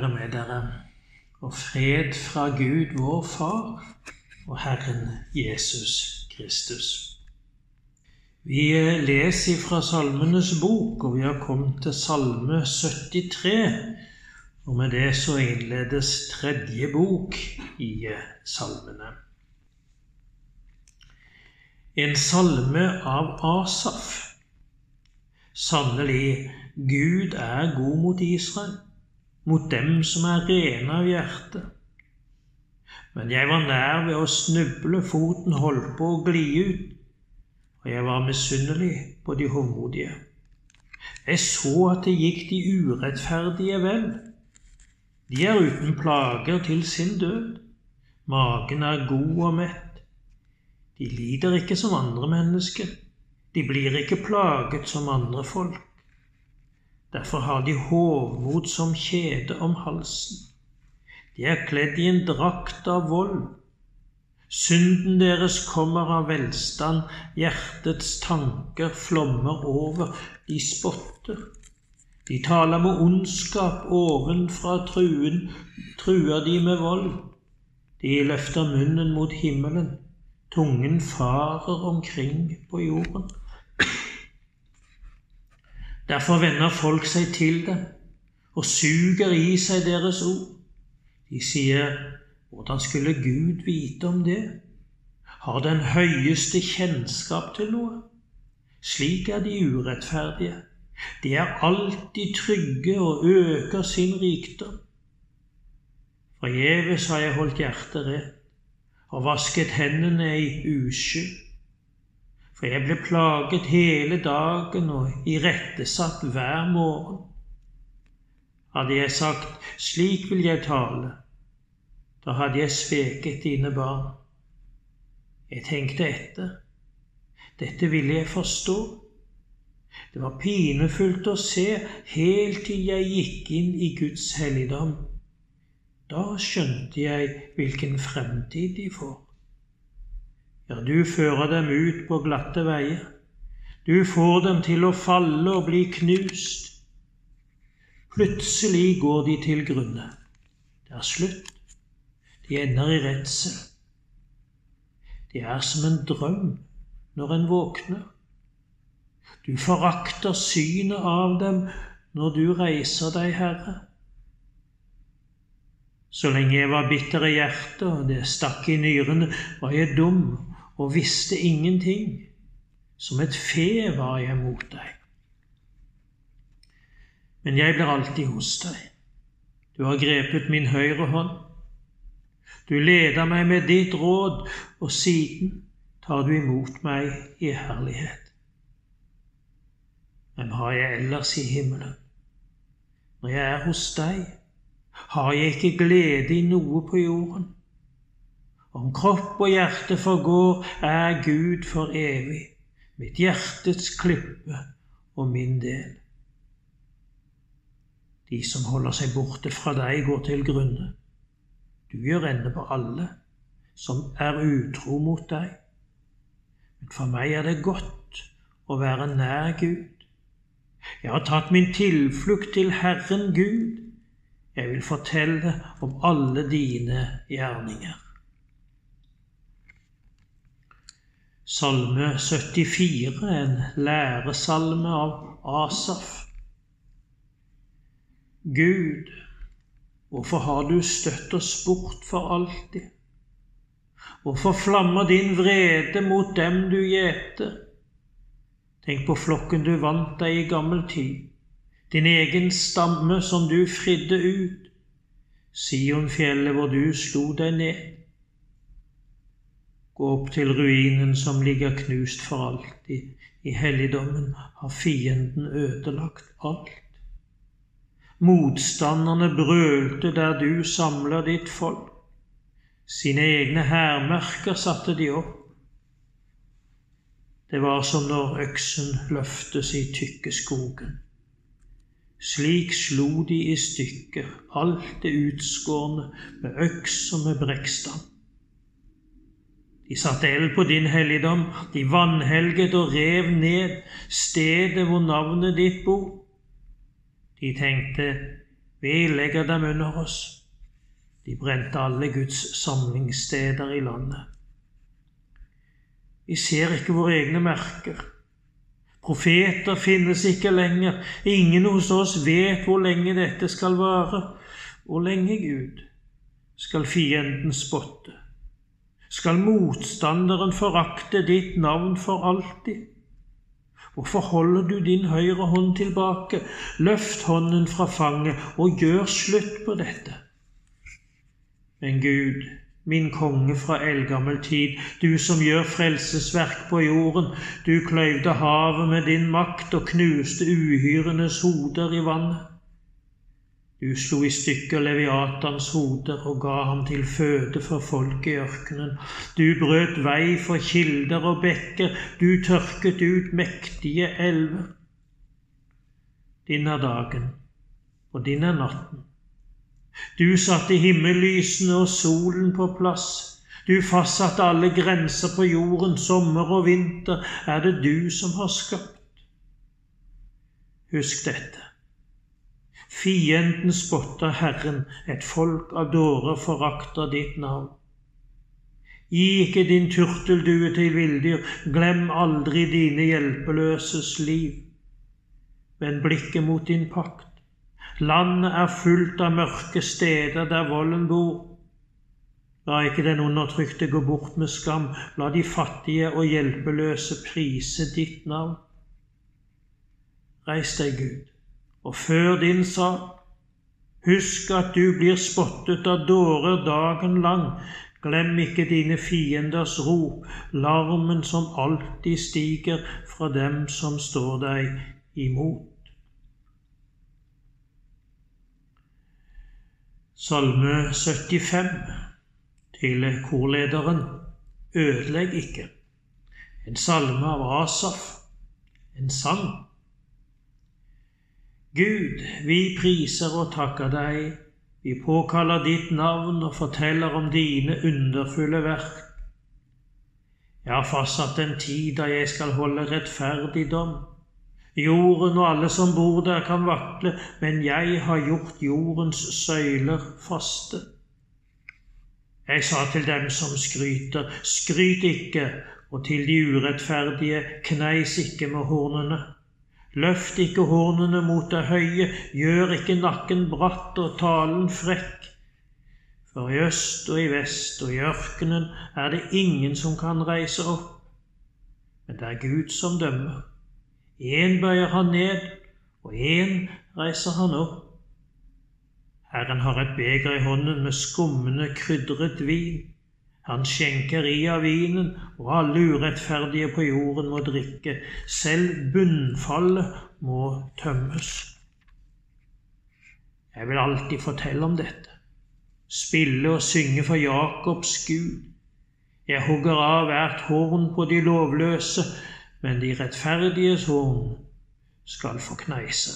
være med dere, og fred fra Gud vår Far og Herren Jesus Kristus. Vi leser fra Salmenes bok, og vi har kommet til Salme 73. Og med det så innledes tredje bok i salmene. En salme av Asaf. Sannelig, Gud er god mot Israel mot dem som er rene av hjerte. Men jeg var nær ved å snuble, foten holdt på å gli ut, og jeg var misunnelig på de hovmodige. Jeg så at det gikk de urettferdige vel. De er uten plager til sin død. Magen er god og mett. De lider ikke som andre mennesker. De blir ikke plaget som andre folk. Derfor har de hovmod som kjede om halsen. De er kledd i en drakt av vold. Synden deres kommer av velstand, hjertets tanker flommer over, de spotter. De taler med ondskap, ovenfra truen truer de med vold. De løfter munnen mot himmelen, tungen farer omkring på jorden. Derfor vender folk seg til dem og suger i seg deres ord. De sier, hvordan skulle Gud vite om det? Har den høyeste kjennskap til noe? Slik er de urettferdige. De er alltid trygge og øker sin rikdom. Forgjeves har jeg holdt hjertet rett og vasket hendene i uskyld. For jeg ble plaget hele dagen og irettesatt hver morgen. Hadde jeg sagt 'slik vil jeg tale', da hadde jeg sveket dine barn. Jeg tenkte etter. Dette ville jeg forstå. Det var pinefullt å se helt til jeg gikk inn i Guds helligdom. Da skjønte jeg hvilken fremtid de får. Ja, du fører dem ut på glatte veier. Du får dem til å falle og bli knust. Plutselig går de til grunne. Det er slutt. De ender i redsel. De er som en drøm når en våkner. Du forakter synet av dem når du reiser deg, Herre. Så lenge jeg var bitter i hjertet og det stakk i nyrene, var jeg dum og visste ingenting. Som et fe var jeg mot deg. Men jeg blir alltid hos deg. Du har grepet min høyre hånd. Du leder meg med ditt råd, og siden tar du imot meg i herlighet. Hvem har jeg ellers i himmelen? Når jeg er hos deg, har jeg ikke glede i noe på jorden. Om kropp og hjerte forgår, er Gud for evig, mitt hjertets klippe og min del. De som holder seg borte fra deg, går til grunne. Du gjør ende på alle som er utro mot deg. Men for meg er det godt å være nær Gud. Jeg har tatt min tilflukt til Herren Gud. Jeg vil fortelle om alle dine gjerninger. Salme 74, en læresalme av Asaf. Gud, hvorfor har du støtt oss bort for alltid? Hvorfor flammer din vrede mot dem du gjeter? Tenk på flokken du vant deg i gammel tid, din egen stamme som du fridde ut, Sionfjellet hvor du slo deg ned. Gå opp til ruinen som ligger knust for alltid. I helligdommen har fienden ødelagt alt. Motstanderne brølte der du samler ditt folk. Sine egne hærmerker satte de opp. Det var som når øksen løftes i tykke skogen. Slik slo de i stykker alt det utskårne med øks og med brekkstang. De satte eld på din helligdom, de vanhelget og rev ned stedet hvor navnet ditt bor. De tenkte, Vi legger dem under oss. De brente alle Guds samlingssteder i landet. Vi ser ikke våre egne merker. Profeter finnes ikke lenger. Ingen hos oss vet hvor lenge dette skal vare. Hvor lenge, Gud, skal fienden spotte? Skal motstanderen forakte ditt navn for alltid? Hvorfor holder du din høyre hånd tilbake? Løft hånden fra fanget og gjør slutt på dette. Men Gud, min konge fra eldgammel tid, du som gjør frelsesverk på jorden, du kløyvde havet med din makt og knuste uhyrenes hoder i vannet. Du slo i stykker Leviatans hoder og ga ham til føde for folk i ørkenen. Du brøt vei for kilder og bekker, du tørket ut mektige elver. Din er dagen, og din er natten. Du satte himmellysene og solen på plass. Du fastsatte alle grenser på jorden, sommer og vinter er det du som har skapt. Husk dette. Fienden spotter Herren, et folk av dårer forakter ditt navn. Gi ikke din turteldue til villdyr, glem aldri dine hjelpeløses liv. Men blikket mot din pakt. Landet er fullt av mørke steder der volden bor. La ikke den undertrykte gå bort med skam, la de fattige og hjelpeløse prise ditt navn. Reis deg, Gud og før din sak. Husk at du blir spottet av dårer dagen lang. Glem ikke dine fienders rop, larmen som alltid stiger fra dem som står deg imot. Salme 75 til korlederen Ødelegg ikke. En salme av Asaf, en sang. Gud, vi priser og takker deg. Vi påkaller ditt navn og forteller om dine underfulle verk. Jeg har fastsatt en tid da jeg skal holde rettferdig dom. Jorden og alle som bor der, kan vakle, men jeg har gjort jordens søyler faste. Jeg sa til dem som skryter, skryt ikke, og til de urettferdige, kneis ikke med hornene. Løft ikke hornene mot det høye, gjør ikke nakken bratt og talen frekk. For i øst og i vest og i ørkenen er det ingen som kan reise opp. Men det er Gud som dømmer. Én bøyer han ned, og én reiser han opp. Herren har et beger i hånden med skummende, krydret vin. Han skjenker i av vinen, og alle urettferdige på jorden må drikke. Selv bunnfallet må tømmes. Jeg vil alltid fortelle om dette, spille og synge for Jakobs Gud. Jeg hugger av hvert horn på de lovløse, men de rettferdiges horn skal få kneise.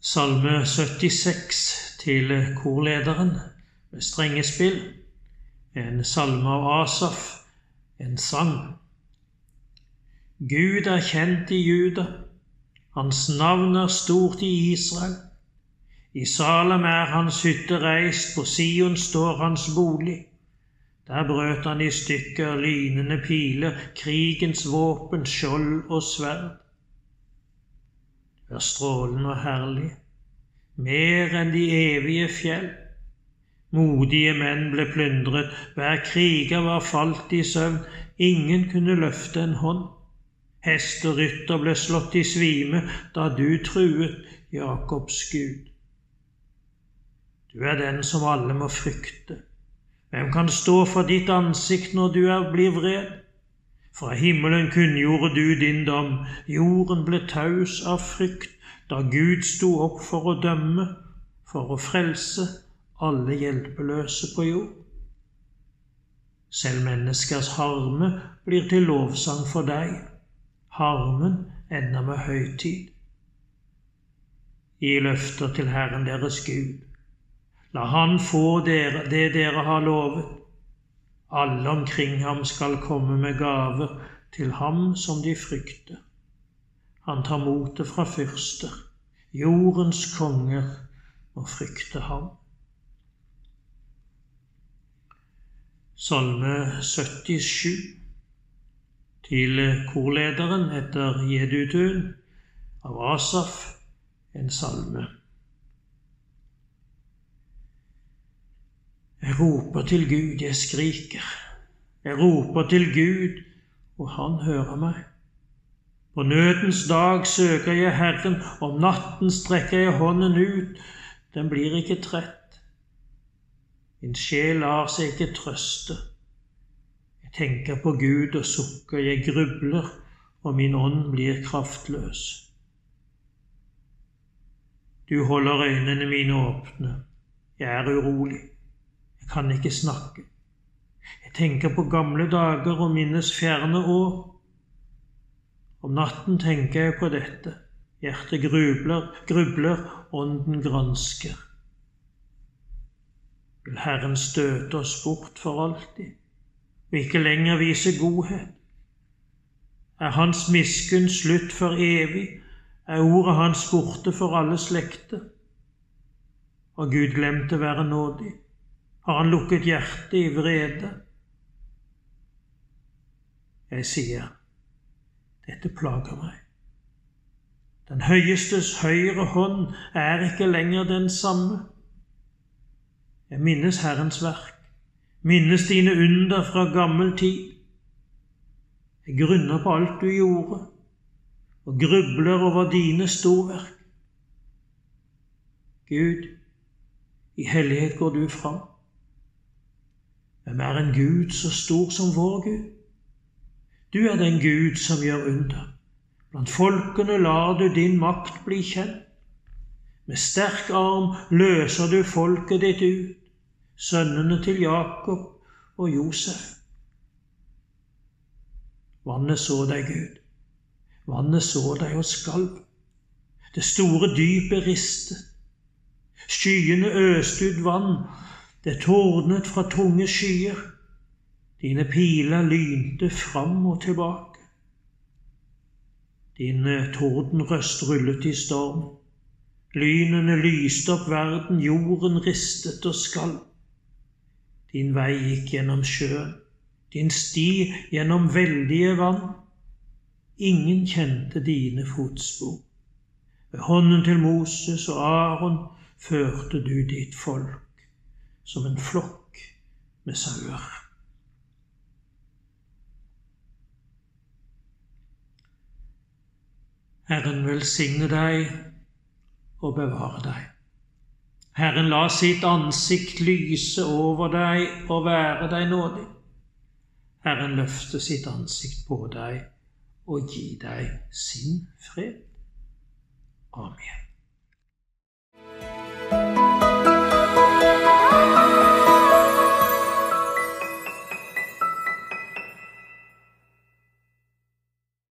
Salme 76 til korlederen med strengespill, en salme av Asaf, en sang. Gud er kjent i Juda, hans navn er stort i Israel. I Salem er hans hytte reist, på Sion står hans bolig. Der brøt han i stykker lynende piler, krigens våpen, skjold og sverd. Det er strålende og herlig mer enn de evige fjell. Modige menn ble plyndret, hver kriger var falt i søvn, ingen kunne løfte en hånd. Hest og rytter ble slått i svime da du truet Jakobs Gud. Du er den som alle må frykte. Hvem kan stå for ditt ansikt når du er blir vred? Fra himmelen kunngjorde du din dom, jorden ble taus av frykt da Gud sto opp for å dømme, for å frelse alle hjelpeløse på jord. Selv menneskers harme blir til lovsang for deg. Harmen ender med høytid. Gi løfter til Herren deres Gud. La Han få dere det dere har lovet. Alle omkring ham skal komme med gaver til ham som de frykter. Han tar motet fra fyrster. Jordens konger må frykte ham. Salme 77 til korlederen etter Jedutun av Asaf, en salme. Jeg roper til Gud, jeg skriker. Jeg roper til Gud, og han hører meg. På nødens dag søker jeg Herren, om natten strekker jeg hånden ut, den blir ikke trett. Min sjel lar seg ikke trøste. Jeg tenker på Gud og sukker, jeg grubler, og min ånd blir kraftløs. Du holder øynene mine åpne. Jeg er urolig. Jeg kan ikke snakke. Jeg tenker på gamle dager og minnes fjerne år. Om natten tenker jeg på dette. Hjertet grubler, grubler, ånden gransker. Vil Herren støte oss bort for alltid? og ikke lenger vise godhet? Er Hans miskunn slutt for evig? Er ordet Hans borte for alle slekter? Har Gud glemt å være nådig? Har Han lukket hjertet i vrede? Jeg sier, dette plager meg. Den høyestes høyre hånd er ikke lenger den samme. Jeg minnes Herrens verk minnes dine under fra gammel tid. Jeg grunner på alt du gjorde, og grubler over dine storverk. Gud, i hellighet går du fram. Hvem er en Gud så stor som vår Gud? Du er den Gud som gjør under. Blant folkene lar du din makt bli kjent. Med sterk arm løser du folket ditt ut sønnene til Jakob og Josef. Vannet så deg, Gud. Vannet så deg og skalv. Det store dypet ristet. Skyene øste ut vann. Det tordnet fra tunge skyer. Dine piler lynte fram og tilbake. Din tordenrøst rullet i storm. Lynene lyste opp verden, jorden ristet og skalv. Din vei gikk gjennom sjøen, din sti gjennom veldige vann. Ingen kjente dine fotspor. Ved hånden til Moses og Aron førte du ditt folk som en flokk med sauer. Herren velsigne deg og bevare deg. Herren la sitt ansikt lyse over deg og være deg nådig. Herren løfte sitt ansikt på deg og gi deg sin fred. Amen.